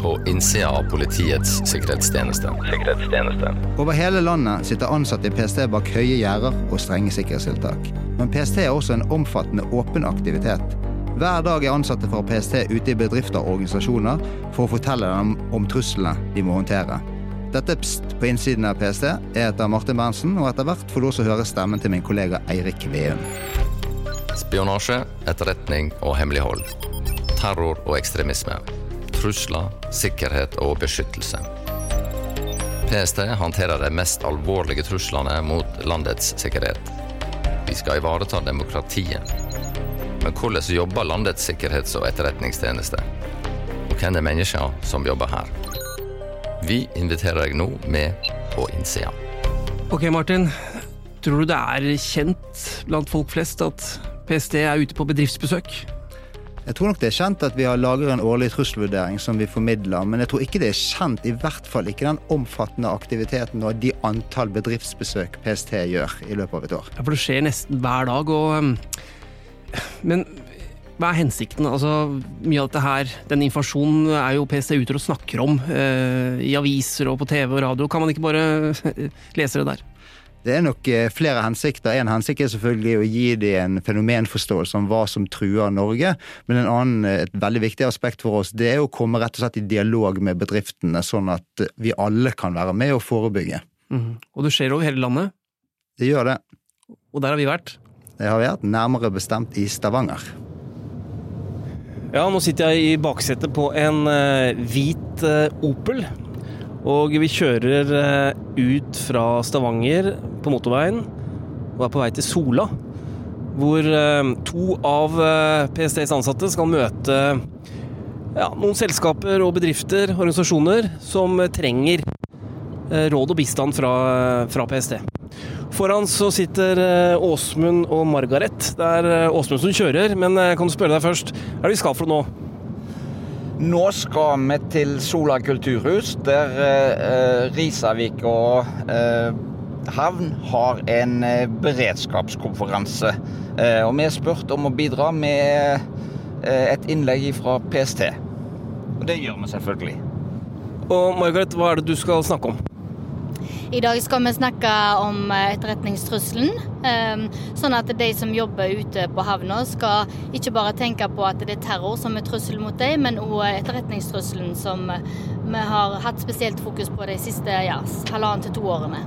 på innsida av Politiets sikkerhetstjeneste. sikkerhetstjeneste. Over hele landet sitter ansatte i PST bak høye gjerder og strenge sikkerhetstiltak. Men PST er også en omfattende åpen aktivitet. Hver dag er ansatte fra PST ute i bedrifter og organisasjoner for å fortelle dem om truslene de må håndtere. Dette Pst på innsiden av PST. er etter Martin Berntsen, og etter hvert får du også høre stemmen til min kollega Eirik Veum. Spionasje, etterretning og hemmelighold. Terror og ekstremisme. Trusler, sikkerhet og beskyttelse. PST håndterer de mest alvorlige truslene mot landets sikkerhet. Vi skal ivareta demokratiet. Men hvordan jobber landets sikkerhets- og etterretningstjeneste? Og hvem er menneskene som jobber her? Vi inviterer deg nå med på innsida. Ok, Martin. Tror du det er kjent blant folk flest at PST er ute på bedriftsbesøk? Jeg tror nok det er kjent at vi har lager en årlig trusselvurdering som vi formidler, men jeg tror ikke det er kjent, i hvert fall ikke den omfattende aktiviteten og de antall bedriftsbesøk PST gjør i løpet av et år. Ja, For det skjer nesten hver dag, og um, Men hva er hensikten? Altså, Mye av dette her, den informasjonen er jo PST ute og snakker om eh, i aviser og på TV og radio. Kan man ikke bare lese det der? Det er nok eh, flere hensikter. En hensikt er selvfølgelig å gi dem en fenomenforståelse om hva som truer Norge. Men en annen, eh, et veldig viktig aspekt for oss det er å komme rett og slett i dialog med bedriftene, sånn at vi alle kan være med og forebygge. Mm. Og det skjer over hele landet, Det gjør det. og der har vi vært. Det har vi vært nærmere bestemt i Stavanger. Ja, nå sitter jeg i baksetet på en eh, hvit eh, Opel. Og vi kjører eh, ut fra Stavanger på motorveien og er på vei til Sola. Hvor eh, to av eh, PSTs ansatte skal møte ja, noen selskaper og bedrifter, organisasjoner, som trenger råd og bistand fra, fra PST. Foran så sitter Åsmund og Margaret. Det er Åsmund som kjører, men kan du spørre deg først, hva er det vi skal for noe nå? Nå skal vi til Sola kulturhus, der eh, Risavik og eh, havn har en eh, beredskapskonferanse. Eh, og vi er spurt om å bidra med eh, et innlegg fra PST. Og det gjør vi selvfølgelig. Og Margaret, hva er det du skal snakke om? I dag skal vi snakke om etterretningstrusselen. eh, Sånn at de som jobber ute på havna skal ikke bare tenke på at det er terror som er trussel mot dem, men òg etterretningstrusselen som vi har hatt spesielt fokus på de siste ja, halvannen til to årene.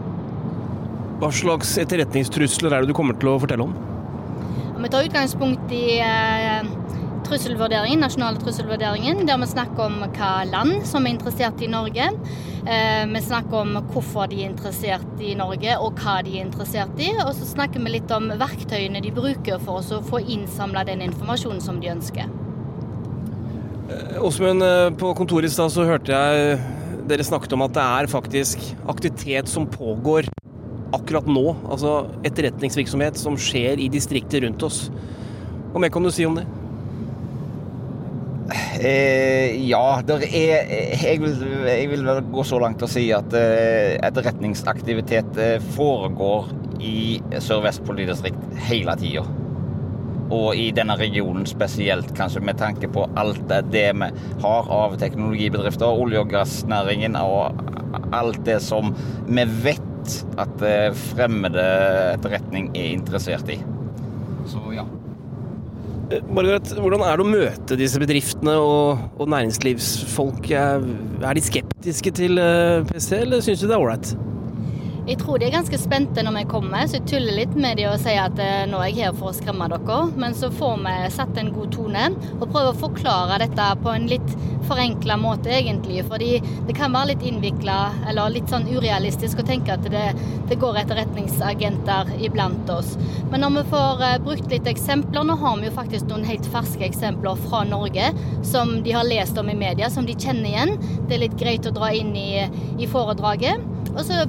Hva slags etterretningstrusler er det du kommer til å fortelle om? Vi tar utgangspunkt i eh, trusselvurderingen, nasjonale trusselvurderingen, der vi snakker om hva land som er interessert i Norge. Eh, vi snakker om hvorfor de er interessert i Norge, og hva de er interessert i. Og så snakker vi litt om verktøyene de bruker for å få innsamla den informasjonen som de ønsker. Åsmund, eh, på kontoret i stad så hørte jeg dere snakket om at det er faktisk aktivitet som pågår akkurat nå. Altså etterretningsvirksomhet som skjer i distriktet rundt oss. Hva mer kan du si om det? Eh, ja, er jeg vil, jeg vil gå så langt å si at eh, etterretningsaktivitet eh, foregår i Sør-Vest politidistrikt hele tida. Og i denne regionen spesielt, kanskje med tanke på alt det det vi har av teknologibedrifter, olje- og gassnæringen og alt det som vi vet at eh, fremmede etterretning er interessert i. Så ja. Eh, Margaret, hvordan er det å møte disse bedriftene og, og næringslivsfolk? Er, de skeptiske til eh, PST, eller syns de det er ålreit? Jeg tror de er ganske spente når vi kommer, så jeg tuller litt med de og sier at eh, nå er jeg her for å skremme dere. Men så får vi satt en god tone og prøver å forklare dette på en litt forenkla måte, egentlig. Fordi det kan være litt innvikla eller litt sånn urealistisk å tenke at det, det går etterretningsagenter iblant oss. Men når vi får eh, brukt litt eksempler, nå har vi jo faktisk noen helt ferske eksempler fra Norge som de har lest om i media, som de kjenner igjen. Det er litt greit å dra inn i, i foredraget. Og så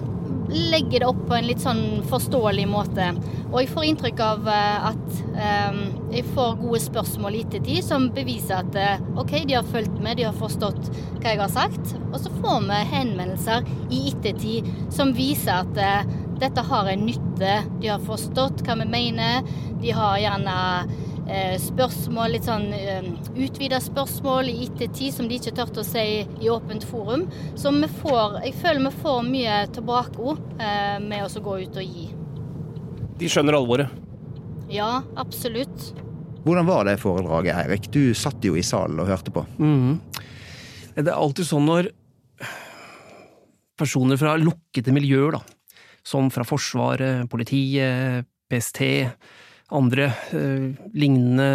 legger det opp på en litt sånn forståelig måte. Og jeg får inntrykk av eh, at eh, jeg får gode spørsmål i ettertid som beviser at eh, OK, de har fulgt med, de har forstått hva jeg har sagt. Og så får vi henvendelser i ettertid som viser at eh, dette har en nytte. De har forstått hva vi mener. De har gjerne spørsmål, litt sånn eh, utvida spørsmål i ettertid som de ikke tør å si i åpent forum. Så vi får, jeg føler vi får mye tilbake eh, med oss å gå ut og gi. De skjønner alvoret? Ja, absolutt. Hvordan var det foredraget, Eirik? Du satt jo i salen og hørte på. Mm. Det er alltid sånn når personer fra lukkede miljøer, da, som fra Forsvaret, politiet, PST, andre eh, lignende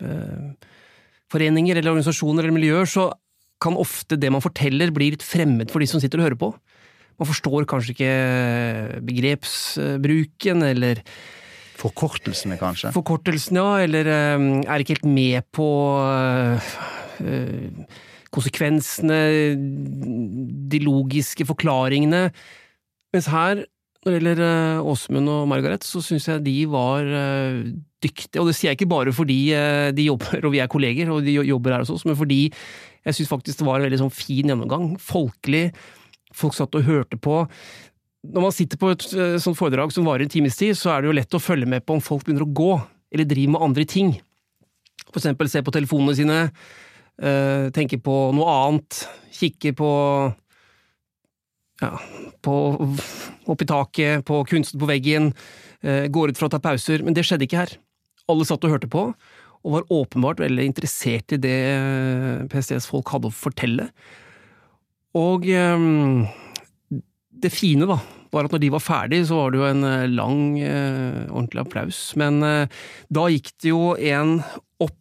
eh, foreninger eller organisasjoner eller miljøer, så kan ofte det man forteller bli litt fremmed for de som sitter og hører på. Man forstår kanskje ikke begrepsbruken, eller Forkortelsene, kanskje? Forkortelsen, ja, eller eh, er ikke helt med på eh, konsekvensene, de logiske forklaringene. Mens her, når det gjelder eh, Åsmund og Margaret, så syns jeg de var dyktige. Og det sier jeg ikke bare fordi de jobber, og vi er kolleger, og de jobber her oss, men fordi jeg syns faktisk det var en veldig sånn fin gjennomgang. Folkelig. Folk satt og hørte på når man sitter på et eh, sånt foredrag som varer en times tid, så er det jo lett å følge med på om folk begynner å gå, eller driver med andre ting. For eksempel se på telefonene sine, eh, tenke på noe annet, kikke på ja, på opp i taket, på kunsten på veggen, eh, går ut for å ta pauser, men det skjedde ikke her. Alle satt og hørte på, og var åpenbart veldig interessert i det PSTs folk hadde å fortelle. Og det fine, da, var at når de var ferdig, så var det jo en eh, lang, eh, ordentlig applaus. Men eh, da gikk det jo en opp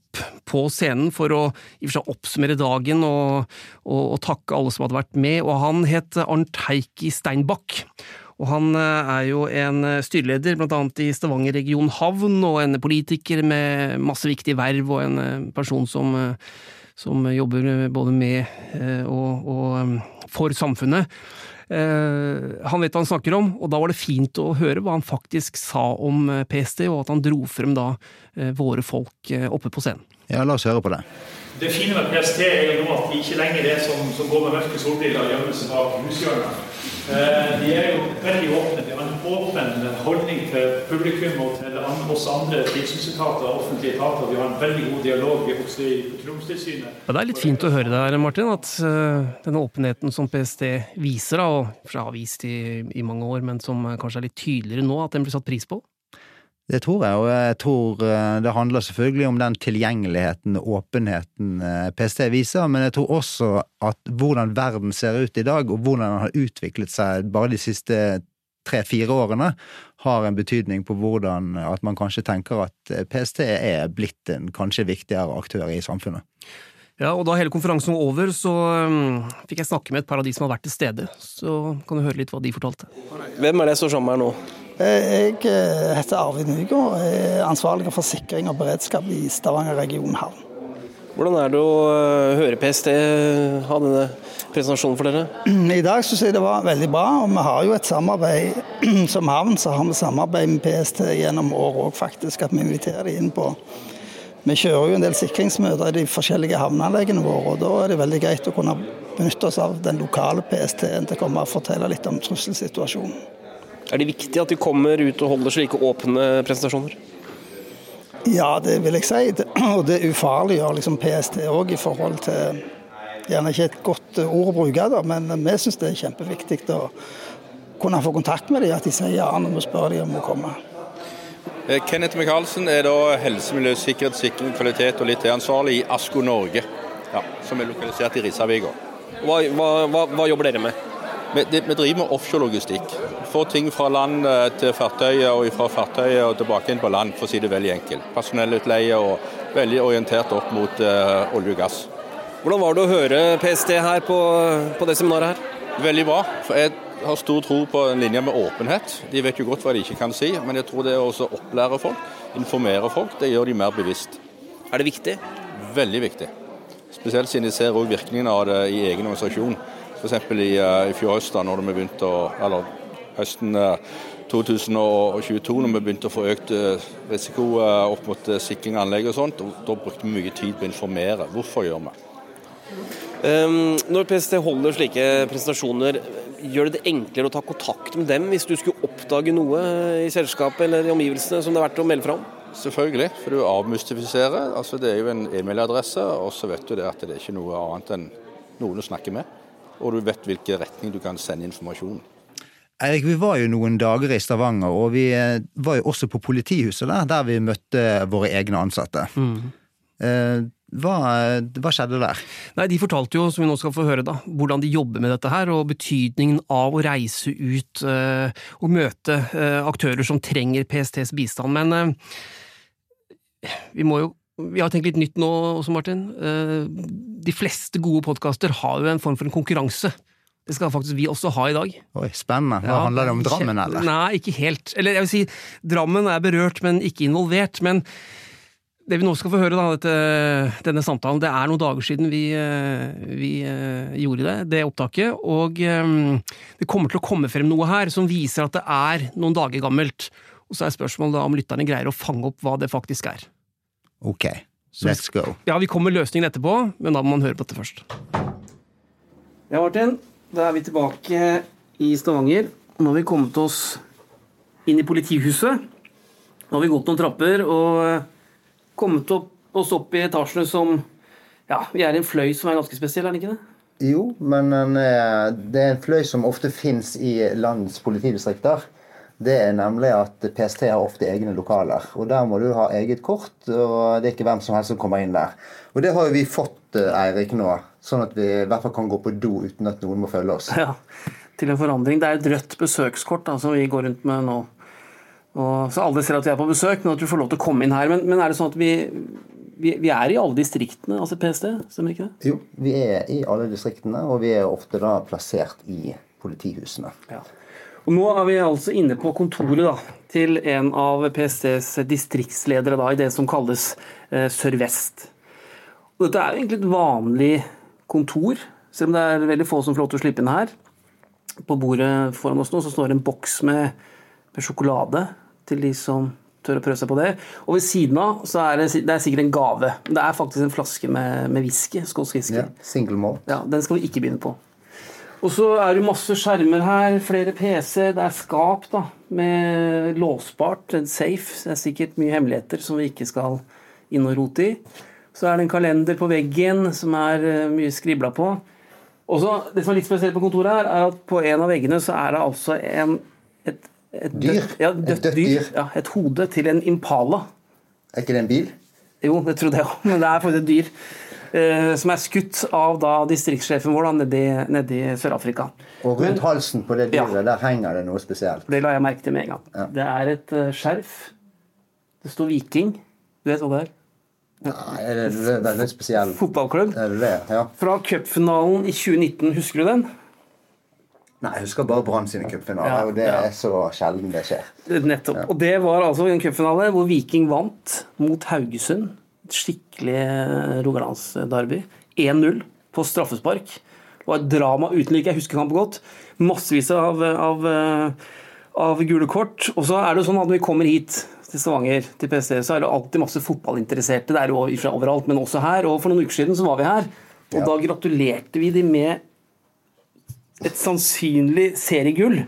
på scenen for å seg oppsummere dagen og, og, og, takke alle som hadde vært med, og han het Arnt Heikki Steinbakk. Og han er jo en styreleder blant annet i Stavanger region havn, og en politiker med masse viktige verv, og en person som, som jobber både med og, og for samfunnet. Eh, han vet hva han snakker om, og da var det fint å høre hva han faktisk sa om eh, PST, og at han dro frem da eh, våre folk oppe på scenen. Ja, la oss høre på det. Det fine med PST er jo nå at de ikke lenger er som, som går med mørke solbriller og gjemmer seg bak hushjørnet. De er jo veldig åpne. De har en åpen holdning til publikum og til oss andre tilsynsetater og offentlige etater. Vi har en veldig god dialog også i Petroleumstilsynet. Ja, det er litt fint å høre der, Martin, at uh, denne åpenheten som PST viser, og har vist i, i mange år, men som kanskje er litt tydeligere nå, at den blir satt pris på? Det tror jeg, og jeg tror eh, det handler selvfølgelig om den tilgjengeligheten og åpenheten eh, PST viser, men jeg tror også at hvordan verden ser ut i dag, og hvordan den har utviklet seg bare de siste tre-fire årene, har en betydning på hvordan at man kanskje tenker at eh, PST er blitt en kanskje viktigere aktør i samfunnet. Ja, og Da hele konferansen var over, så um, fikk jeg snakke med et par av de som har vært til stede. Så kan du høre litt hva de fortalte. Hvem er det som står sammen her nå? Jeg eh, heter Arvid Nygaard, er ansvarlig for sikring og beredskap i Stavanger region havn. Hvordan er det å eh, høre PST ha denne presentasjonen for dere? I dag syns jeg det var veldig bra. og Vi har jo et samarbeid som havn. Så har vi samarbeid med PST gjennom år òg, faktisk. At vi inviterer dem inn på Vi kjører jo en del sikringsmøter i de forskjellige havneanleggene våre. og Da er det veldig greit å kunne benytte oss av den lokale PST-en til å komme og fortelle litt om trusselsituasjonen. Er det viktig at de kommer ut og holder slike åpne presentasjoner? Ja, det vil jeg si. Og det ufarliggjør liksom PST òg i forhold til Gjerne ikke et godt ord å bruke, da, men vi syns det er kjempeviktig å kunne få kontakt med dem, at de sier ja når vi spør dem om å komme. Eh, Kenneth Michaelsen er da helse, miljø, sikkerhet, sikring, kvalitet og litt ansvarlig i ASKO Norge, ja, som er lokalisert i Risavika. Hva, hva, hva, jobber dere med? Vi, vi driver med offshore-logistikk. Får ting fra land eh, til fartøyet og fra fartøyet og tilbake inn på land, for å si det veldig enkelt. Personellutleie og veldig orientert opp mot uh, olje og gass. Hvordan var det å høre PST her på, på det seminaret her? Veldig bra. for jeg har stor tro på en linje med åpenhet. De vet jo godt hva de ikke kan si, men jeg tror det å opplære folk, informere folk, det gjør de mer bevisst. Er det viktig? Veldig viktig. Spesielt siden de ser virkningen av det i egen organisasjon. F.eks. I, uh, i fjor høst, da når vi begynte å, eller høsten uh, eh, 2022, når vi begynte å få økt uh, risiko opp mot sikring av anlegg og sånt. Og, da brukte vi mye tid på å informere. Hvorfor gjør vi um, Når PST holder slike presentasjoner, gjør det det enklere å ta kontakt med dem hvis du skulle oppdage noe i selskapet eller i omgivelsene som det er verdt å melde fra om? Selvfølgelig, for du avmystifiserer. Altså, det er jo en e-mailadresse, og så vet du det at det er ikke noe annet enn noen å snakke med. Og du vet hvilken retning du kan sende informasjon. Eirik, vi var jo noen dager i Stavanger, og vi eh, var jo også på politihuset der, der vi møtte våre egne ansatte. Mm. Hva, hva, skjedde der? Nei, De fortalte jo, som vi nå skal få høre, da, hvordan de jobber med dette her, og betydningen av å reise ut uh, og møte uh, aktører som trenger PSTs bistand. Men uh, vi må jo vi har tenkt litt nytt nå også, Martin. De fleste gode podkaster har jo en form for en konkurranse. Det skal faktisk vi også ha i dag. Oi, Spennende. Hva ja, Handler det om Drammen, eller? Nei, ikke helt. Eller jeg vil si, Drammen er berørt, men ikke involvert. Men det vi nå skal få høre, da, dette, denne samtalen, det er noen dager siden vi, eh, vi uh, gjorde det, det opptaket. Og um, det kommer til å komme frem noe her som viser at det er noen dager gammelt. Og så er spørsmålet da om lytterne greier å fange opp hva det faktisk er. Ok, let's go. Ja, vi kommer med løsningen etterpå, men da må man høre på dette først. Ja, Martin. Da er vi tilbake i Stavanger. Nå har vi kommet oss inn i politihuset. Nå har vi gått noen trapper og kommet opp, oss opp i etasjene som Ja, vi er i en fløy som er ganske spesiell, er det ikke det? Jo, men det er en fløy som ofte fins i landets politidistrikter. Det er nemlig at PST har ofte egne lokaler. og Der må du ha eget kort, og det er ikke hvem som helst som kommer inn der. Og Det har jo vi fått, eh, Eirik, nå. Sånn at vi i hvert fall kan gå på do uten at noen må følge oss. Ja, til en forandring. Det er et rødt besøkskort da, som vi går rundt med nå. Og, så alle ser at vi er på besøk, men at vi får lov til å komme inn her. Men, men er det sånn at vi, vi, vi, er i alle distriktene, altså PST? Stemmer ikke det? Jo, vi er i alle distriktene, og vi er ofte da plassert i politihusene. Ja. Og Nå er vi altså inne på kontoret da, til en av PSTs distriktsledere da, i det som kalles eh, Sør-Vest. Dette er jo egentlig et vanlig kontor, selv om det er veldig få som får lov til å slippe inn her. På bordet foran oss nå så står det en boks med, med sjokolade til de som tør å prøve seg på det. Og ved siden av så er det, det er sikkert en gave. Det er faktisk en flaske med, med whisky. Skotsk whisky. Ja, single malt. Ja, Den skal vi ikke begynne på. Og så er det masse skjermer her, flere PC-er, det er skap da, med låsbart, en safe. Det er sikkert mye hemmeligheter som vi ikke skal inn og rote i. Så er det en kalender på veggen som er eh, mye skribla på. Og så, Det som er litt spesielt på kontoret, her, er at på en av veggene så er det altså en, et et dyr? Død, ja, dødt dyr. dyr. Ja, et hode til en impala. Er ikke det en bil? Jo, det trodde jeg òg, men det er faktisk et dyr. Eh, som er skutt av da distriktssjefen vår da, nedi i Sør-Afrika. Og rundt halsen på det dyret ja, der henger det noe spesielt? Det la jeg merke til med en gang. Ja. Det er et uh, skjerf. Det står Viking. Du vet hva det er? Nei, er det, er en spesiell Fotballklubb. Er det det? Ja. Fra cupfinalen i 2019, husker du den? Nei, jeg husker bare Brann sine cupfinaler, ja, og det ja. er så sjelden det skjer. Nettopp. Ja. Og det var altså en cupfinale hvor Viking vant mot Haugesund. Et skikkelig Rogalandsderby. 1-0 på straffespark. Det var et drama uten like. Jeg husker kampen godt. Massevis av, av, av, gule kort. Og så er det sånn at når vi kommer hit til Stavanger, til PST, så er det alltid masse fotballinteresserte. Det er jo overalt, men også her. Og for noen uker siden så var vi her. Og da gratulerte vi de med et sannsynlig seriegull.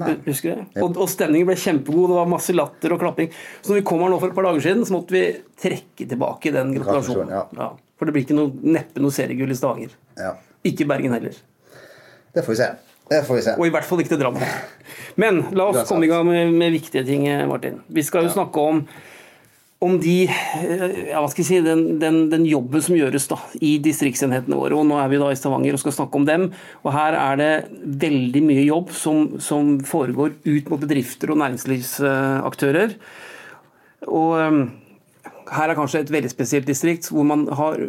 Nei. Husker du? Og, og, stemningen ble kjempegod, det var masse latter og klapping. Så når vi kom her nå for et par dager siden, så måtte vi trekke tilbake den gratulasjonen. Ja. Ja, for det blir ikke noe, neppe noe seriegull i Stavanger. Ja. Ikke Bergen heller. Det får vi se. Det får vi se. Og i hvert fall ikke til Drammen. Men la oss komme i gang med, med, viktige ting, Martin. Vi skal jo snakke om om de, eh, ja, hva skal jeg si, den, den, den, jobben som gjøres da, i distriktsenhetene våre. og Nå er vi da i Stavanger og skal snakke om dem. og Her er det veldig mye jobb som, som foregår ut mot bedrifter og næringslivsaktører. Og um, Her er kanskje et veldig spesielt distrikt hvor man har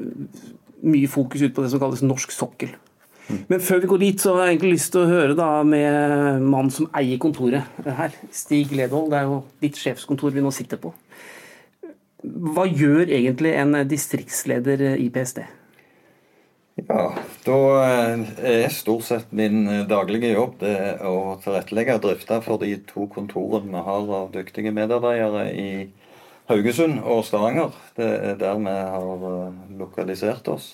mye fokus ut på det som kalles norsk sokkel. Men før vi går dit, så har jeg egentlig lyst til å høre da med mannen som eier kontoret her. Stig Ledvold. Det er jo ditt sjefskontor vi nå sitter på. Hva gjør egentlig en distriktsleder i PST? Ja, Da er stort sett min daglige jobb det å tilrettelegge og drifte for de to kontorene vi har av dyktige medarbeidere i Haugesund og Stavanger. Det er der vi har eh, lokalisert oss.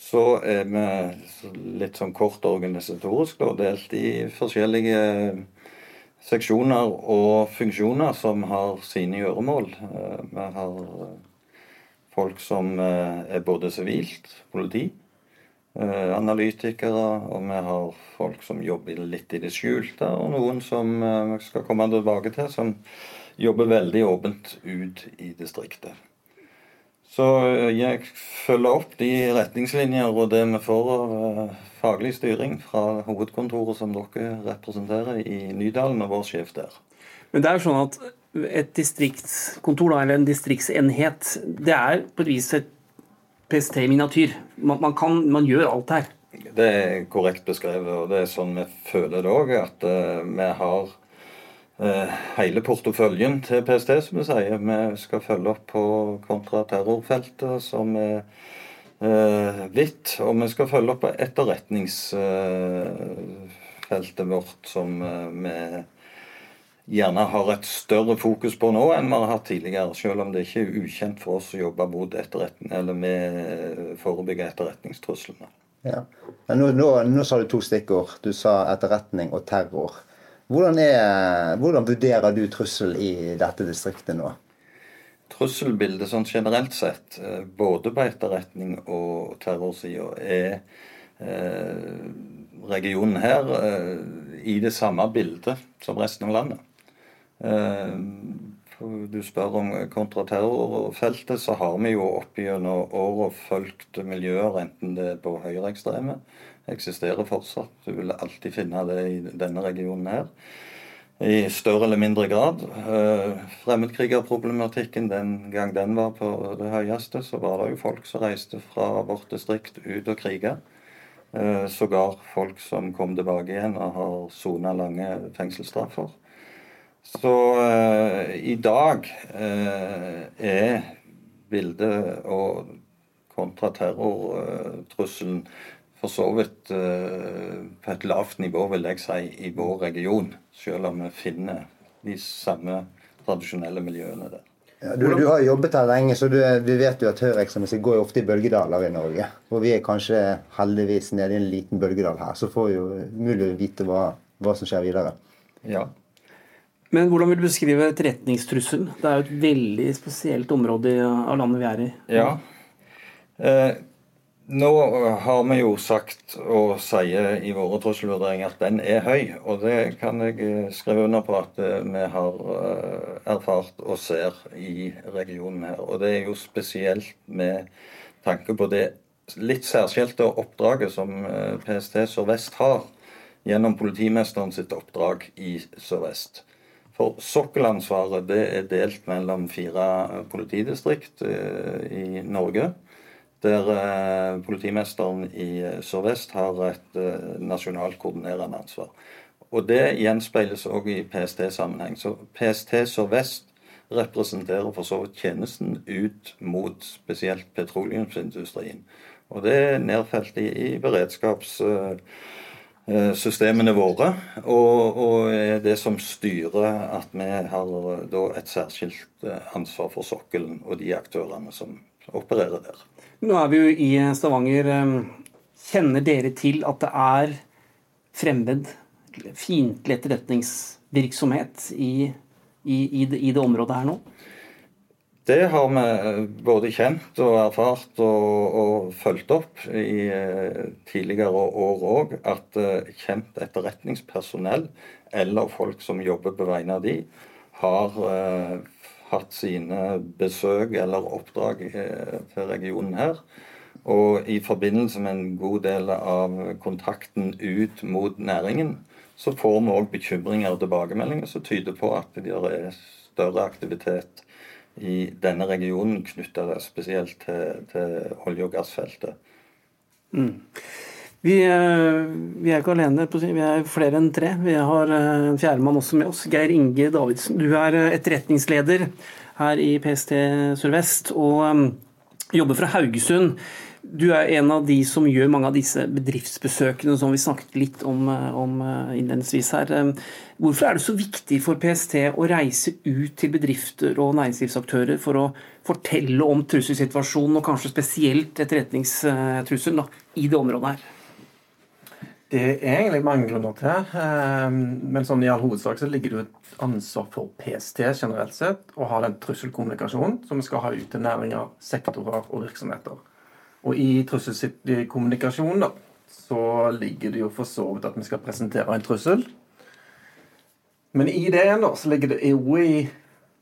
Eh, så er vi litt sånn kort organisatorisk da, delt i forskjellige seksjoner og funksjoner som har sine gjøremål. Eh, vi har folk som er både sivilt, politi, analytikere, og vi har folk som jobber litt i det skjulte, og noen som vi skal komme tilbake til, som jobber veldig åpent ut i distriktet. Så eh, jeg følger opp de retningslinjer og det vi får av eh, faglig styring fra hovedkontoret som dere representerer i Nydalen, og vår sjef der. Men det er jo sånn at et distriktskontor, eller en distriktsenhet, det er på et vis et PST i miniatyr. Man, man, kan, man gjør alt her. Det er korrekt beskrevet, og det er sånn vi føler det òg. At uh, vi har Eh, hele porteføljen til PST, som vi sier. Vi skal følge opp på kontraterrorfeltet, som er eh. Og vi skal følge opp på etterretningsfeltet vårt, som eh, vi gjerne har et større fokus på nå enn vi har hatt tidligere. Selv om det ikke er ukjent for oss å jobbe mot etterretning, eller med forebygge etterretningstruslene. Ja. Nå, nå, nå sa du to stikkord. Du sa etterretning og terror. Hvordan, er, hvordan vurderer du trussel i dette distriktet nå? Trusselbildet sånn generelt sett, eh, både på etterretning og terrorsida, er eh, regionen her eh, i det samme bildet som resten av landet. Du spør om kontraterrorfeltet, så har vi jo opp gjennom åra fulgt miljøer, enten det er på høyreekstreme, eksisterer fortsatt. Du vil alltid finne det i denne regionen her. I større eller mindre grad. Eh, fremmedkrigerproblematikken, den gang den var på det høyeste, så var det jo folk som reiste fra vårt distrikt ut og kriga. Eh, sågar folk som kom tilbake igjen og har sona lange fengselsstraffer. Så eh, i dag eh, er bildet og kontraterrortrusselen for så vidt uh, på et lavt nivå, vil jeg si, i vår region. Selv om vi finner de samme tradisjonelle miljøene der. Ja, du, du, har jobbet her lenge, så du, vi vet jo at høyreekstremisme går jo ofte i bølgedaler i Norge. Og vi er kanskje heldigvis nede i en liten bølgedal her, så får vi jo mulig å vite hva, hva som skjer videre. Ja. Men hvordan vil du beskrive etterretningstrusselen? Det er jo et veldig spesielt område av landet vi er i. Ja. Eh, nå har vi jo sagt og sier i våre trusselvurderinger at den er høy. Og det kan jeg eh, skrive under på at eh, vi har eh, erfart og ser i regionen her. Og det er jo spesielt med tanke på det litt særskilte oppdraget som PST Sør-Vest har gjennom politimesteren sitt oppdrag i Sør-Vest. For sokkelansvaret det er delt mellom fire politidistrikt i Norge der eh, politimesteren i eh, Sør-Vest har et eh, nasjonalt koordinerende ansvar. Og Det gjenspeiles òg i PST-sammenheng. Så PST Sør-Vest representerer for så vidt tjenesten ut mot spesielt petroleumsindustrien. Og det er nedfelt i, i beredskapssystemene våre, og, og det som styrer at vi har et særskilt ansvar for sokkelen og de aktørene som opererer der. Nå er vi jo i Stavanger. Kjenner dere til at det er fremmed, fiendtlig etterretningsvirksomhet i, i, i, det, i, det, området her nå? Det har vi eh, både kjent og erfart og, og fulgt opp i eh, tidligere år òg. At eh, kjent etterretningspersonell eller folk som jobber på vegne av de, har hatt sine besøk eller oppdrag eh, til regionen her. Og i forbindelse med en god del av kontakten ut mot næringen, så får vi òg bekymringer og tilbakemeldinger som tyder på at det er større aktivitet i denne regionen knytta spesielt til, til olje- og gassfeltet. Mm. Vi, eh, vi, er ikke alene, vi er flere enn tre. Vi har eh, en fjerdemann også med oss. Geir Inge Davidsen, du er eh, etterretningsleder her i PST Sør-Vest og jobber fra Haugesund. Du er en av de som gjør mange av disse bedriftsbesøkene som vi snakket litt om, om innledningsvis her. Hvorfor er det så viktig for PST å reise ut til bedrifter og næringslivsaktører for å fortelle om trusselsituasjonen, og kanskje spesielt etterretningstrusselen i det området her? Det er egentlig mange grunner til. eh, Men sånn i all hovedsak så ligger det jo et ansvar for PST generelt sett å ha den trusselkommunikasjonen som vi skal ha ut til næringer, sektorer og virksomheter. Og i trusselkommunikasjon da, så ligger det jo for så vidt at vi skal presentere en trussel. Men i det igjen så ligger det jo i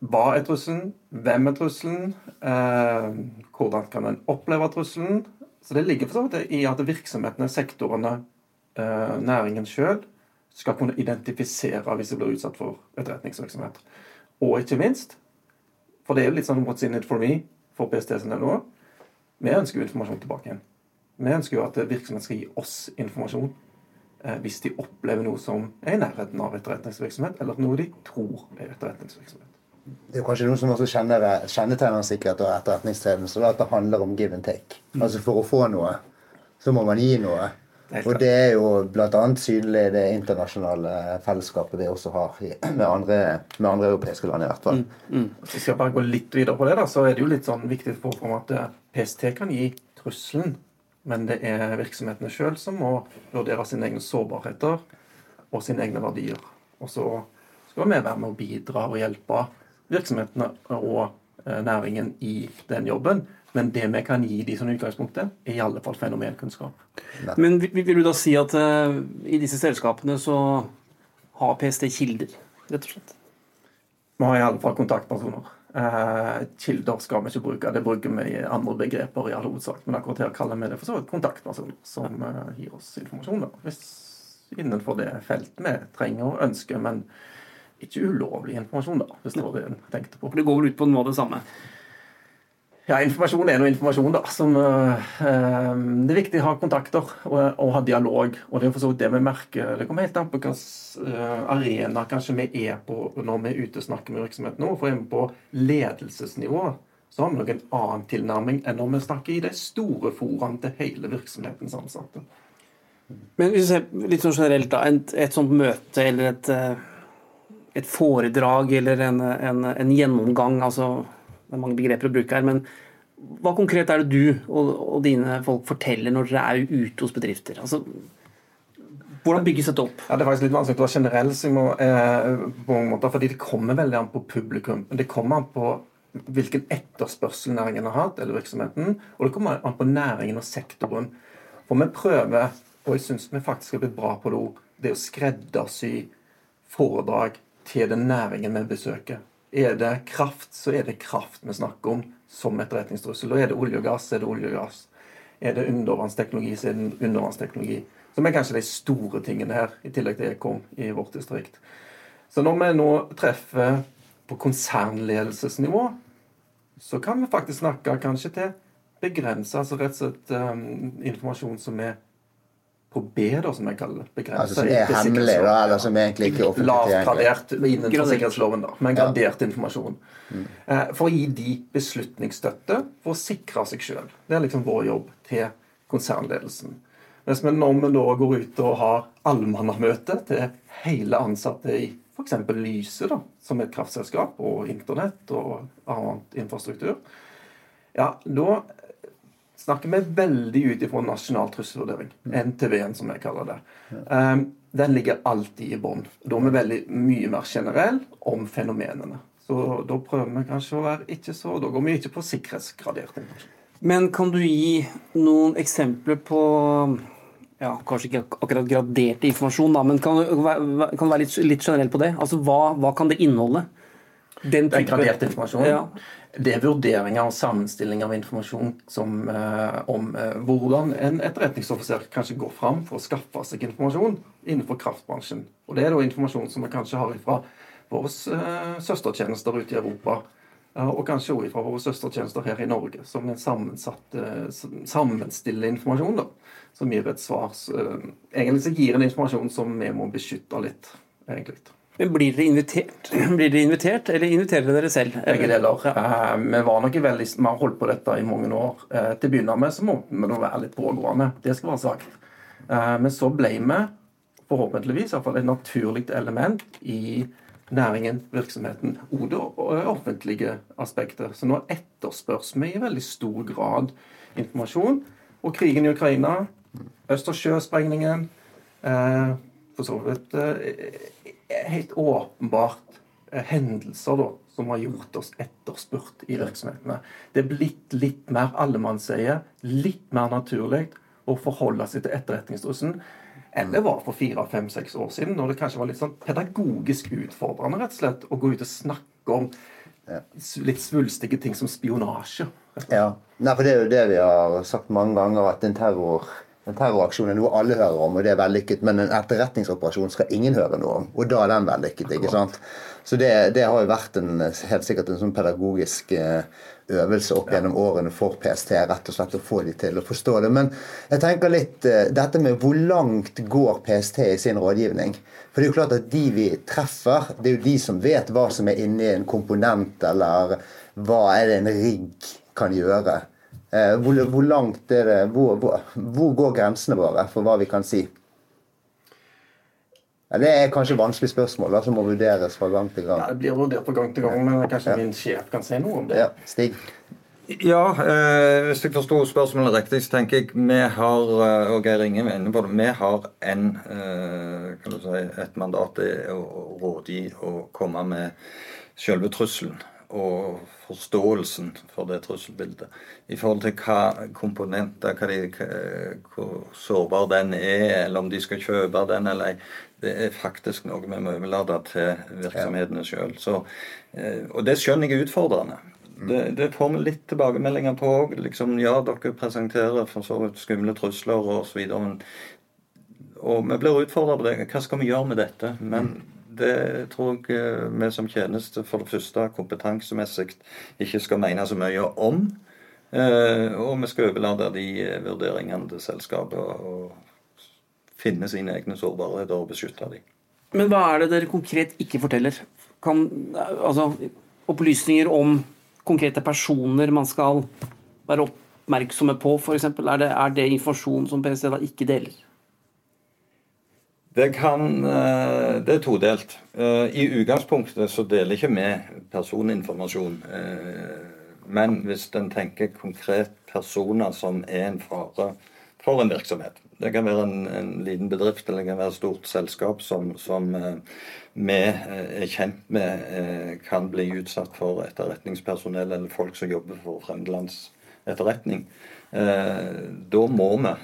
hva er trusselen, hvem er trusselen, eh, hvordan kan en oppleve trusselen. Så det ligger for så vidt i at virksomhetene, sektorene, næringen sjøl skal kunne identifisere hvis de blir utsatt for etterretningsvirksomhet. Og ikke minst, for det er jo litt sånn what's in it for me for PST sin del nå, vi ønsker jo informasjon tilbake igjen. Vi ønsker jo at virksomheten skal gi oss informasjon eh, hvis de opplever noe som er i nærheten av etterretningsvirksomhet, eller noe de tror er etterretningsvirksomhet. Det er kanskje noe som også kjenner, kjennetegner sikkerhet og etterretningstjeneste, at det handler om give and take. Altså For å få noe, så må man gi noe. Og det er jo bl.a. synlig det internasjonale fellesskapet vi også har med, andre, med andre europeiske land, i hvert fall. Hvis vi skal bare gå litt videre på det, da, så er det jo litt sånn viktig å få at eh, PST kan gi trusselen, men det er virksomhetene sjøl som må vurdere sine egne sårbarheter og sine egne verdier. Og så skal vi være med å bidra og hjelpe virksomhetene og eh, næringen i den jobben. Men det vi kan gi de som utgangspunktet, er i alle fall fenomenkunnskap. Men vil, du da si at uh, i disse selskapene så har PST kilder, rett og slett? Vi har i alle fall kontaktpersoner. Uh, kilder skal vi ikke bruke, det bruker vi i andre begreper i all hovedsak. Men akkurat her kaller vi det for så vidt kontaktpersoner som uh, gir oss informasjon. Da. Hvis innenfor det feltet vi trenger og ønsker, men ikke ulovlig informasjon, da, hvis det var det en tenkte på. Det går vel ut på noe av det samme? Ja, informasjon er noe informasjon, da. Som, eh, eh, det er viktig å ha kontakter og, og ha dialog. Og det er for så vidt det vi merker. Det kommer helt an på hvilken uh, arena kanskje vi er på når vi er ute og snakker med virksomheten nå. For er vi på ledelsesnivå, så har vi nok en annen tilnærming enn når vi snakker i de store foraene til hele virksomhetens ansatte. Men hvis vi ser litt sånn generelt, da. Et, et sånt møte eller et, eh, et foredrag eller en, en, en gjennomgang, altså det er mange begreper å bruke her, men hva konkret er det du og, og dine folk forteller når dere er ute hos bedrifter? Altså, hvordan bygges dette opp? Ja, Det er faktisk litt vanskelig å være generell, Simon, eh, på mange måter, fordi det kommer veldig an på publikum. Det kommer an på hvilken etterspørsel næringen har hatt, eller virksomheten. Og det kommer an på næringen og sektoren. For vi prøver, og jeg syns vi faktisk har blitt bra på det òg, det å skreddersy foredrag til den næringen vi besøker. Er det kraft, så er det kraft vi snakker om som etterretningstrussel. Og er det olje og gass, så er det olje og gass. Er det undervannsteknologi, så er det undervannsteknologi. Som er kanskje de store tingene her, i tillegg til Ekom i vårt distrikt. Så når vi nå treffer på konsernledelsesnivå, så kan vi faktisk snakke kanskje til begrensa, altså rett og slett um, informasjon som er på B, da, som jeg kaller det. Begrensa Altså som er hemmelig, da, eller som egentlig ikke er offentlig Lavt tilgjengelig. gradert innenfor sikkerhetsloven, da, men Ja. gradert informasjon. Eh, For å gi de beslutningsstøtte for å sikre seg sjøl. Det er liksom vår jobb til konsernledelsen. Mens vi når vi da går ut og har allmannamøte til hele ansatte i f.eks. Lyse, da, som er et kraftselskap, og Internett og annet infrastruktur, ja, da snakker vi veldig ut ifra nasjonal trusselvurdering. NTV-en, som jeg kaller det. Um, den ligger alltid i bånn. Da er vi veldig mye mer generell om fenomenene. Så da prøver vi kanskje å være ikke så Da går vi ikke på sikkerhetsgradert informasjon. Men kan du gi noen eksempler på ja, kanskje ikke akkurat gradert informasjon, da, men kan du kan du være litt, litt generell på det? Altså, hva, hva kan det inneholde? Den type- graderte informasjonen. Ja. Det er vurderinger og sammenstilling av informasjon som, eh, om eh, hvordan en etterretningsoffiser kanskje går fram for å skaffe seg informasjon innenfor kraftbransjen. Og Det er da informasjon som vi kanskje har fra våre eh, søstertjenester ute i Europa. eh, Og kanskje også fra våre søstertjenester her i Norge, som en sammensatt, eh, sammenstiller informasjon. da, Som gir et svar. eh, Egentlig så gir en informasjon som vi må beskytte litt, egentlig. Men blir dere invitert, blir dere invitert eller inviterer dere selv? Begge deler. Eh, vi var nok veldig, vi har holdt på dette i mange år. Eh, til å begynne med så må vi være litt pågående. Det skal være sagt. Eh, men så ble vi forhåpentligvis iallfall et naturlig element i næringen, virksomheten, og det offentlige aspektet. Så nå etterspørs vi i veldig stor grad informasjon. Og krigen i Ukraina, Østersjøsprengningen, eh, for så vidt helt åpenbart hendelser da, som har gjort oss etterspurt i virksomhetene. Det er blitt litt mer allemannseie, litt mer naturlig å forholde seg til etterretningstrusselen enn det var for fire, fem, seks år siden, når det kanskje var litt sånn pedagogisk utfordrende rett og slett, å gå ut og snakke om litt svulstige ting som spionasje. Ja, Nei, for Det er jo det vi har sagt mange ganger, at en, terror, en terroraksjon er noe alle hører om, og det er vellykket. Men en etterretningsoperasjon skal ingen høre noe om, og da er den vellykket. ikke sant? Så det, det har jo vært en, helt sikkert en sånn pedagogisk eh, øvelse opp gjennom årene for PST. Rett og slett å få de til å forstå det. Men jeg tenker litt eh, dette med hvor langt går PST i sin rådgivning? For det er jo klart at de vi treffer, det er jo de som vet hva som er inni en komponent, eller hva er det en rigg kan gjøre. Eh, hvor, hvor langt er det, hvor, hvor, hvor går grensene våre for hva vi kan si? Ja, det er kanskje et vanskelig spørsmål da, som må vurderes fra gang til gang. Ja, Det blir vurdert fra gang til gang, men kanskje ja. min sjef kan si noe om det. Ja, Stig? Ja, eh, hvis jeg forsto spørsmålet riktig, så tenker jeg vi har eh, og Geir Inge inne på det, vi har en, eh, kan du si, et mandat til å rådgi og komme med selve trusselen og forståelsen for det trusselbildet. I forhold til hva komponenter, hva de, hvor sårbar den er, eller om de skal kjøpe den eller ei. Det er faktisk noe vi må overlate til virksomhetene sjøl. Eh, og det skjønner jeg er utfordrende. Det, det får vi litt tilbakemeldinger på òg. Liksom, ja, dere presenterer for så vidt skumle trusler osv. Og vi blir utfordra på det. Hva skal vi gjøre med dette? Men det tror jeg eh, vi som tjeneste for det første kompetansemessig ikke skal mene så mye om. Eh, og vi skal overlate de vurderingene til selskapet. og finne sine egne sårbarheter og beskytte dem. Men hva er det dere konkret ikke forteller? Kan, altså, opplysninger om konkrete personer man skal være oppmerksomme på, f.eks. Er, er det informasjon som PST da ikke deler? Det, kan, eh, det er todelt. Eh, I utgangspunktet så deler ikke vi personinformasjon. Eh, men hvis en tenker konkret personer som er en fare for en virksomhet, det kan være en, en, liten bedrift eller det kan være et stort selskap som, som vi er kjent med kan bli utsatt for etterretningspersonell eller folk som jobber for fremmelands etterretning. Da må vi,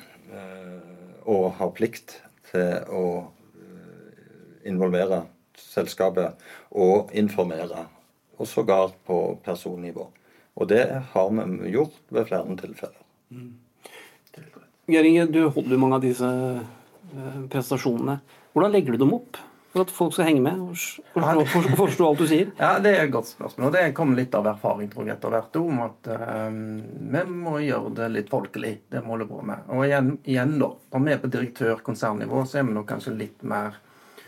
og har plikt til å involvere selskapet og informere, og sågar på personnivå. Og det har vi gjort ved flere tilfeller. Mm. Geir du holder mange av disse eh, prestasjonene. Hvordan legger du dem opp for at folk skal henge med og forstå, forstå alt du sier? Ja, Det er et godt spørsmål. og Det kommer litt av erfaring tror jeg, etter hvert om at um, vi må gjøre det litt folkelig. Det må holder på med. Og igjen, igjen da, Når vi er på direktør-konsernnivå, så er vi nok kanskje litt mer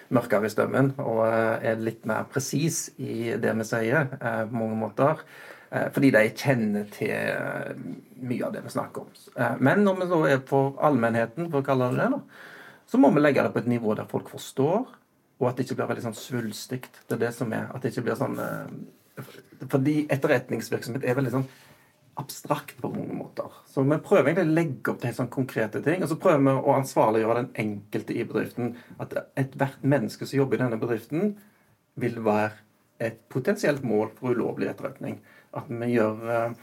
mørkere i stemmen og uh, er litt mer presis i det vi sier uh, på mange måter. Eh, fordi de kjenner til eh, mye av det vi snakker om. Eh, men når vi da er for allmennheten, for å kalle det det, da, så må vi legge det på et nivå der folk forstår, og at det ikke blir veldig sånn svulstig. Det er det som er. At det ikke blir sånn Fordi etterretningsvirksomhet er veldig sånn abstrakt på mange måter. Så vi prøver egentlig å legge opp til helt sånn konkrete ting. Og så prøver vi å ansvarliggjøre den enkelte i bedriften. At ethvert menneske som jobber i denne bedriften, vil være et potensielt mål for ulovlig etterretning. At vi gjør, eh,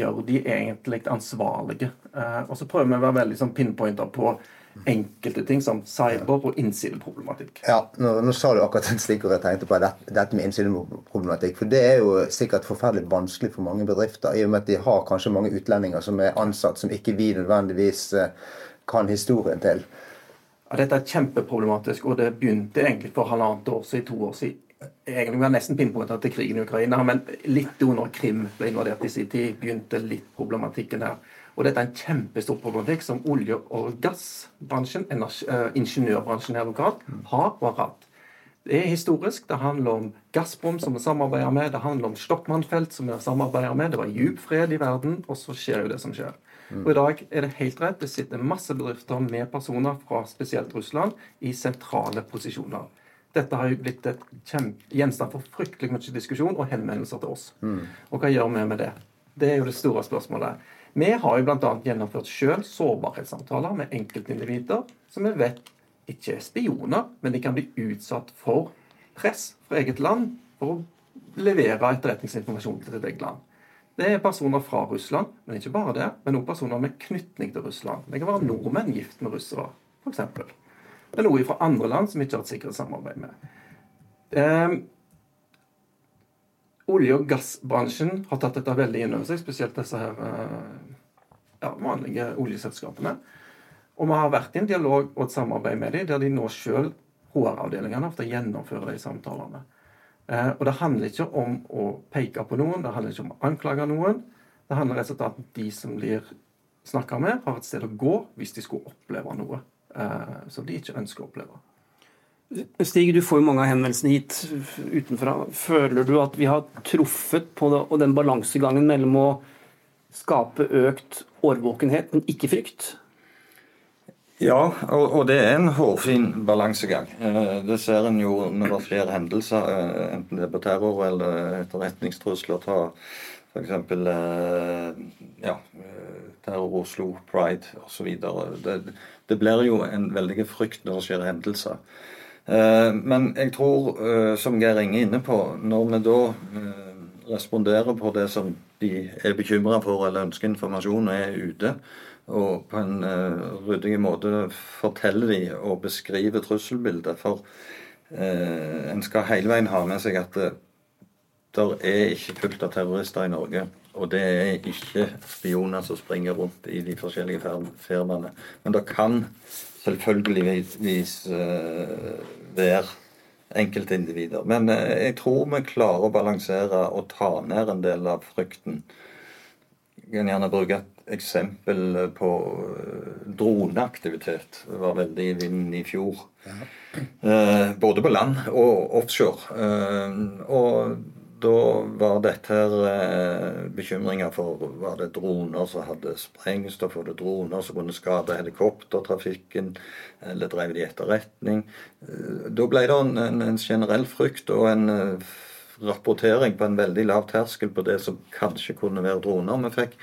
gjør de egentlig ansvarlige. Eh, og så prøver vi å være veldig sånn pinpointer på enkelte ting som cyber- og innsideproblematikk. Ja, nå, nå, sa du akkurat en stikkord jeg tenkte på, dette med innsideproblematikk. For det er jo sikkert forferdelig vanskelig for mange bedrifter, i og med at de har kanskje mange utlendinger som er ansatt, som ikke vi nødvendigvis eh, kan historien til. Ja, dette er kjempeproblematisk, og det begynte egentlig for halvannet år siden, to år siden egentlig var nesten pinpointa til krigen i Ukraina, men litt under Krim ble invadert i sin tid, begynte litt problematikken her. Og dette er en kjempestor problematikk som olje- og gassbransjen, eh, ingeniørbransjen her lokalt, har og har hatt. Det er historisk. Det handler om Gazprom, som vi samarbeider med. Det handler om Stockmannfelt, som vi samarbeider med. Det var djup fred i verden, og så skjer jo det som skjer. Mm. Og I dag er det helt rett. Det sitter masse bedrifter med personer fra spesielt Russland i sentrale posisjoner. Dette har jo blitt et gjenstand for fryktelig mye diskusjon og henvendelser til oss. Mm. Og hva gjør vi med det? Det er jo det store spørsmålet. Vi har jo bl.a. gjennomført selv sårbarhetssamtaler med enkeltindivider som vi vet ikke er spioner, men de kan bli utsatt for press fra eget land for å levere etterretningsinformasjon til sitt eget land. Det er personer fra Russland, men ikke bare det, men også personer med knytning til Russland. Det kan være nordmenn gift med russere, f.eks. Er noe fra andre land som vi ikke har et sikkerhetssamarbeid med. Olje- og gassbransjen har tatt dette veldig inn over seg, spesielt disse her eh, ja, vanlige oljeselskapene. Og vi har vært i en dialog og et samarbeid med dem, der de nå sjøl, HR-avdelingene, ofte gjennomfører de samtalene. Eh, og det handler ikke om å peke på noen, det handler ikke om å anklage noen. Det handler rett og slett om at de som blir snakka med, har et sted å gå hvis de skulle oppleve noe eh, som de ikke ønsker å oppleve. Stig, du får jo mange av henvendelsene hit utenfra. Føler du at vi har truffet på det, den balansegangen mellom å skape økt årvåkenhet, men ikke frykt? Ja, og, og, det er en hårfin balansegang. Eh, det ser en jo når det skjer hendelser, eh, enten det er på terror eller etterretningstrusler. Ta f.eks. Eh, ja, terror Oslo, pride osv. Det, det blir jo en veldig frykt når det skjer hendelser. Men jeg tror, som Geir Inge er inne på, når vi da responderer på det som de er bekymra for eller ønsker informasjon og er ute, og på en ryddig måte forteller de og beskriver trusselbildet. For en skal hele veien ha med seg at det der er ikke fullt av terrorister i Norge. Og det er ikke spioner som springer rundt i de forskjellige firmaene. Men det kan selvfølgeligvis være enkeltindivider. Men jeg tror vi klarer å balansere og ta ned en del av frykten. Jeg kan gjerne bruke et eksempel på eh, droneaktivitet. Det var veldig i vinden i fjor. Ja. Eh, både på land og offshore. Eh, og da var dette her bekymringer for var det droner som hadde sprengstoff, var det droner som kunne skade helikoptertrafikken, eller drev de etterretning? Da ble det en, en generell frykt og en rapportering på en veldig lav terskel på det som kanskje kunne være droner. Vi fikk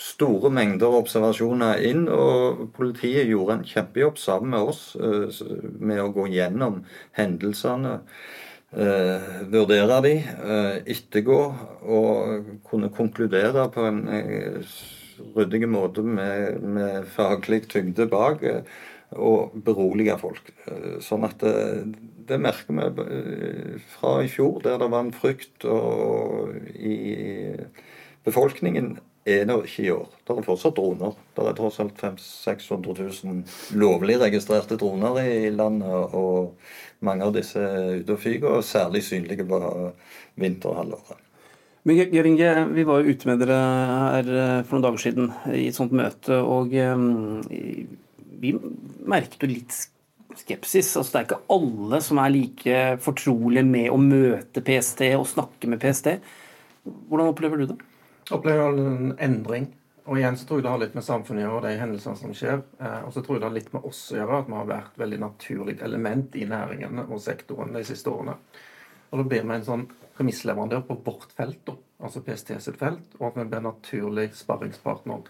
store mengder observasjoner inn, og politiet gjorde en kjempejobb sammen med oss eh, med å gå gjennom hendelsene. Eh, vurdere de, eh, ettergå og kunne konkludere på en ryddig måte med, med faglig tyngde bak. Og berolige folk. Sånn at det, det merker vi fra i fjor, der det var en frykt og i befolkningen er det ikke i år. Det er fortsatt droner. Det er tross alt 500 600 000 lovlig registrerte droner i landet. Og mange av disse ute og fyker, og særlig synlige på vinterhalvåret. Men Geir Inge, vi var jo ute med dere her eh, for noen dager siden i et sånt møte. Og eh, vi merket jo litt skepsis. Altså, det er ikke alle som er like fortrolige med å møte PST og snakke med PST. Hvordan opplever du det? opplever en endring. Og igjen så tror jeg det har litt med samfunnet å gjøre, de hendelsene som skjer. Eh, og så tror jeg det har litt med oss å gjøre, at vi har vært veldig naturlig element i næringen og sektoren de siste årene. Og da blir vi en sånn premissleverandør på vårt felt, altså PST sitt felt, og at vi blir naturlig sparringspartner.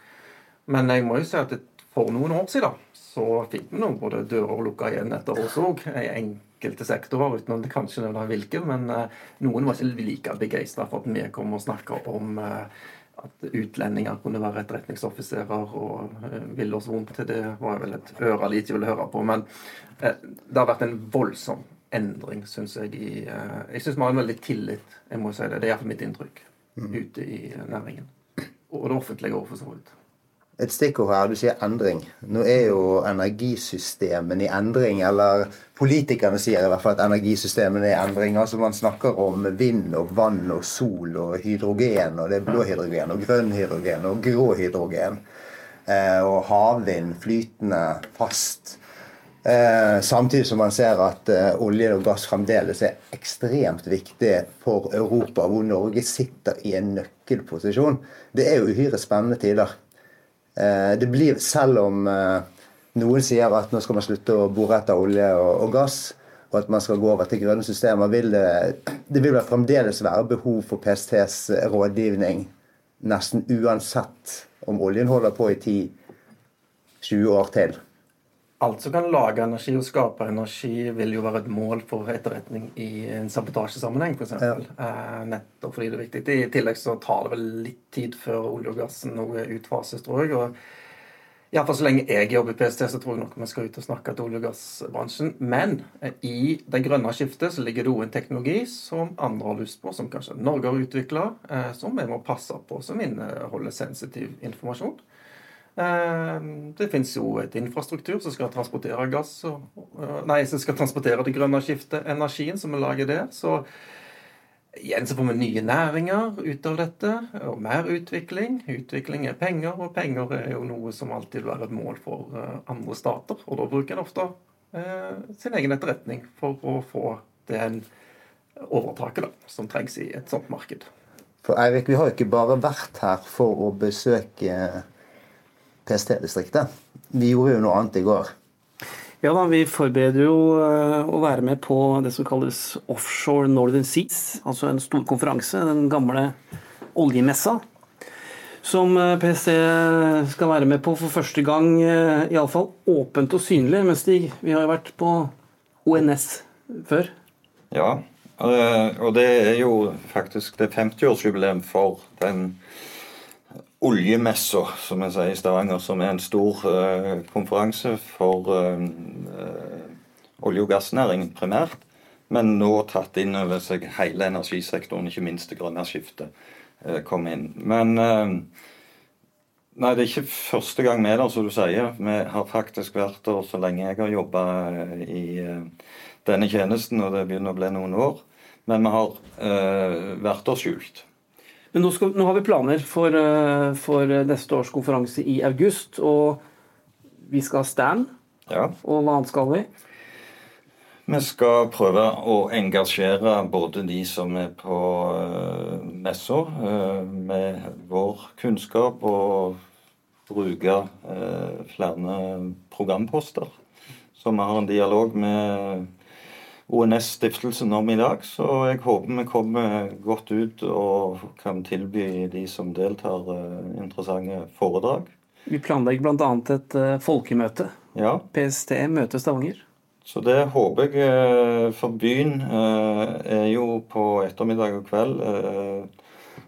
Men jeg må jo si at for noen år siden så fikk vi nå både dører lukka igjen etter oss òg, i enkelte sektorer, uten å kanskje nevne hvilke. Men uh, noen var ikke like begeistra for at vi kom og snakka om uh, at utlendinger kunne være etterretningsoffiserer og uh, ville oss vondt. Det var vel et øre de ikke ville høre på. Men det har vært en voldsom endring, syns jeg. I, jeg syns vi har en veldig tillit, jeg må si det. Det er iallfall mitt inntrykk mm. ute i næringen. Og det offentlige òg, for så vidt et stikkord her. Du sier endring. Nå er jo energisystemene i endring. Eller politikerne sier i hvert fall at energisystemene er i endring. Altså Man snakker om vind og vann og sol og hydrogen. Og det er blå hydrogen og grønn hydrogen og grå hydrogen. Eh, og havvind flytende fast. Eh, samtidig som man ser at eh, olje og gass fremdeles er ekstremt viktig for Europa, hvor Norge sitter i en nøkkelposisjon. Det er jo uhyre spennende tider. Eh, det blir, selv om eh, noen sier at nå skal man slutte å bore etter olje og, gass, og at man skal gå over til grønne systemer, vil det, det vil fremdeles være behov for PSTs rådgivning nesten uansett om oljen holder på i 10-20 år til. Alt som kan lage energi og skape energi, vil jo være et mål for etterretning i en sabotasjesammenheng, f.eks. Ja. Eh, nettopp fordi det er viktig. I tillegg så tar det vel litt tid før olje og gassen noe utfases, tror jeg. og Iallfall så lenge jeg jobber i PST, så tror jeg nok vi skal ut og snakke til olje- og gassbransjen. Men eh, i det grønne skiftet så ligger det òg en teknologi som andre har lyst på, som kanskje Norge har utvikla, eh, som vi må passe på, som inneholder sensitiv informasjon. Eh, Det finnes jo et infrastruktur som skal transportere gass og- Nei, som skal transportere det grønne skiftet, energien som vi lager der. Så igjen så får vi nye næringer ut av dette, og mer utvikling. Utvikling er penger, og penger er jo noe som alltid vil være et mål for eh, andre stater. Og da bruker en ofte eh, sin egen etterretning for å få den overtaket da, som trengs i et sånt marked. For Eirik, vi har jo ikke bare vært her for å besøke PST-distriktet. Vi gjorde jo noe annet i går. Ja da, vi forbereder jo eh, å være med på det som kalles Offshore Northern Seas, altså en stor konferanse, den gamle oljemessa. Som eh, PST skal være med på for første gang, eh, iallfall åpent og synlig. Men Stig, vi har jo vært på ONS før. Ja, og det er jo faktisk det 50-årsjubileum for den oljemessa, som en sier i Stavanger, som er en stor uh, konferanse for uh, uh, olje- og gassnæringen primært, men nå tatt inn over seg hele energisektoren, ikke minst det grønne skiftet eh, kom inn. Men Nei, det er ikke første gang vi er der, som du sier. Vi har faktisk vært der så lenge jeg har jobba i denne tjenesten, og det begynner å bli noen år. Men vi har vært der skjult. Men nå, skal, nå har vi planer for, eh, for neste års konferanse i august. Og vi skal ha stand. Ja. Og hva annet skal vi? Vi skal prøve å engasjere både de som er på messa, eh, med vår kunnskap, og bruke eh, flere programposter. Så vi har en dialog med ONS-stiftelsen om i dag. Så jeg håper vi kommer godt ut og kan tilby de som deltar, eh, interessante foredrag. Vi planlegger bl.a. et eh, folkemøte. Ja. PST møter Stavanger. Så det håper jeg eh, For byen er jo på ettermiddag og kveld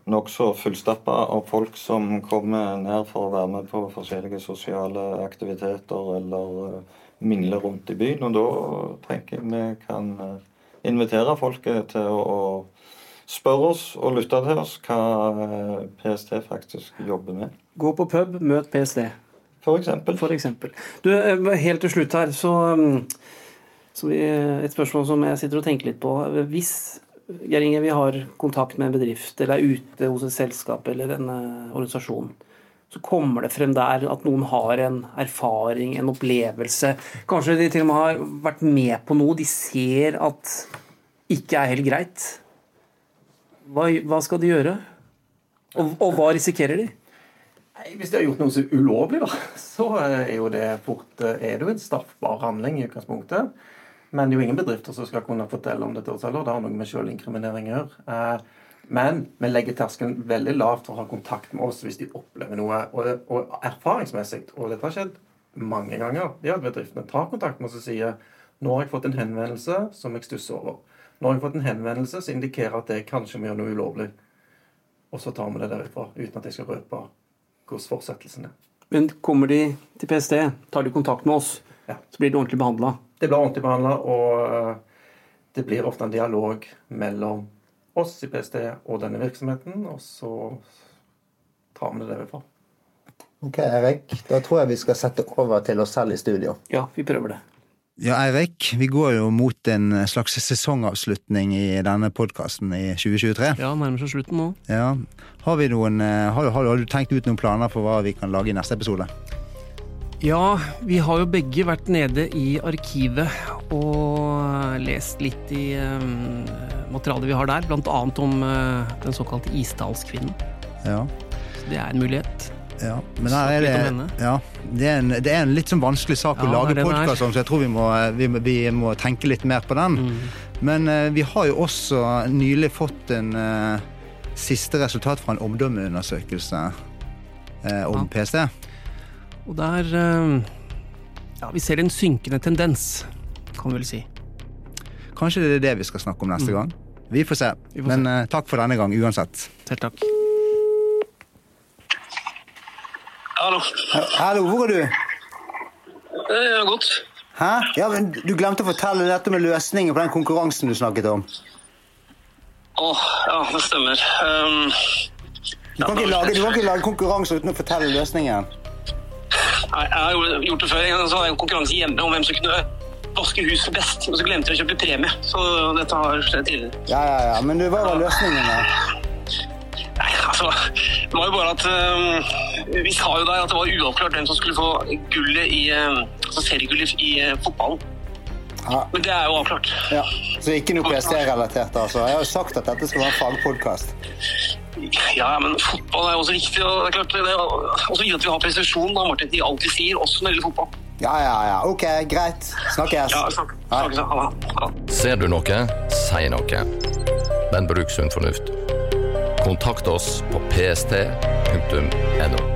nokså fullstappa av folk som kommer ned for å være med på forskjellige sosiale aktiviteter eller mingle rundt i byen. Og da tenker jeg vi kan eh, invitere folket til å, spørre oss og lytte til oss hva eh, PST faktisk jobber med. Gå på pub, møt PST. For eksempel. For eksempel. Du, eh, helt til slutt her, så, mm, så vi, et spørsmål som jeg sitter og tenker litt på. Hvis Geir Inge, vi har kontakt med en bedrift, eller er ute hos et selskap eller en organisasjon, så kommer det frem der at noen har en erfaring, en opplevelse. Kanskje de til og med har vært med på noe de ser at ikke er helt greit. Hva, hva skal de gjøre? Og, og hva risikerer de? Hvis de har gjort noe er ulovlig, da, så er jo det fort eh, er det jo en straffbar handling i utgangspunktet. Men det er jo ingen bedrifter som skal kunne fortelle om dette også heller. Det har noe med selvinkriminering å gjøre. Men vi legger terskelen veldig lavt for å ha kontakt med oss hvis de opplever noe. Og, og erfaringsmessig, og dette har skjedd mange ganger, det er at bedriftene tar kontakt med oss og sier nå har jeg fått en henvendelse som jeg stusser over. Nå har jeg fått en henvendelse som indikerer at jeg kanskje må gjøre noe ulovlig. Og så tar vi det derifra, uten at jeg skal røpe hvordan fortsettelsen er. Men kommer de til PST, tar de kontakt med oss, Ja. så blir de ordentlig behandla. Det blir ordentlig behandla, og eh, det blir ofte en dialog mellom oss i PST og denne virksomheten, og så tar vi det derfra. Ok, Eirik. Da tror jeg vi skal sette over til oss selv i studio. Ja, vi prøver det. Ja, Eirik. Vi går jo mot en slags sesongavslutning i denne podkasten i 2023. Ja, nærmer seg slutten nå. Ja. Har, vi noen, eh, har, har, har du tenkt ut noen planer for hva vi kan lage i neste episode? Ja, vi har jo begge vært nede i arkivet og lest litt i um, materialet vi har der, blant annet om uh, den såkalte Isdalskvinnen. Ja. Så det er en mulighet. Ja, men er det, ja, det, er en, det er en litt sånn vanskelig sak å lage podkast om, så jeg tror vi må, vi, vi må tenke litt mer på den. Mm. Men uh, vi har jo også nylig fått en uh, siste resultat fra en omdømmeundersøkelse om Ja. PST. Og der um, Ja, ja, vi ser en synkende tendens, kan vi vel si. Kanskje det er det vi skal snakke om neste gang? Vi får se. Mm. Vi får Men eh, takk for denne gang uansett. Selv takk. Hallo. Hallo, hvor er du? Det er godt. Hæ? Ja, men Du glemte å fortelle dette med løsningen på den konkurransen du snakket om. Åh, ja, det stemmer. Um, Du kan ikke lage, du kan ikke lage konkurranse uten å fortelle løsningen. Jeg har jo gjort det før. Så var det en konkurranse hjemme om hvem som kunne vaske huset best. Men så glemte jeg å kjøpe premie, så dette har skjedd tidligere. Ja, ja, ja, Men du, hva var løsningen? da? Nei, altså, det var jo bare at um, Vi sa jo der at det var uavklart hvem som skulle få gullet i um, altså seriegullet i uh, fotballen. Ja. Men det er jo avklart. Ja, Så ikke noe PST-relatert, altså? Jeg har jo sagt at dette skal være en fagpodkast. Ja, men fotball er også viktig. og det er klart, det er også viktig at vi har presisjon, da, Martin, de alltid sier, også når det gjelder fotball. Ja, ja, ja. Ok, greit. Snakkes. Ja, snakk, snakkes. Ha det. Ser du noe, si noe. Men bruk sunn fornuft. Kontakt oss på pst.no.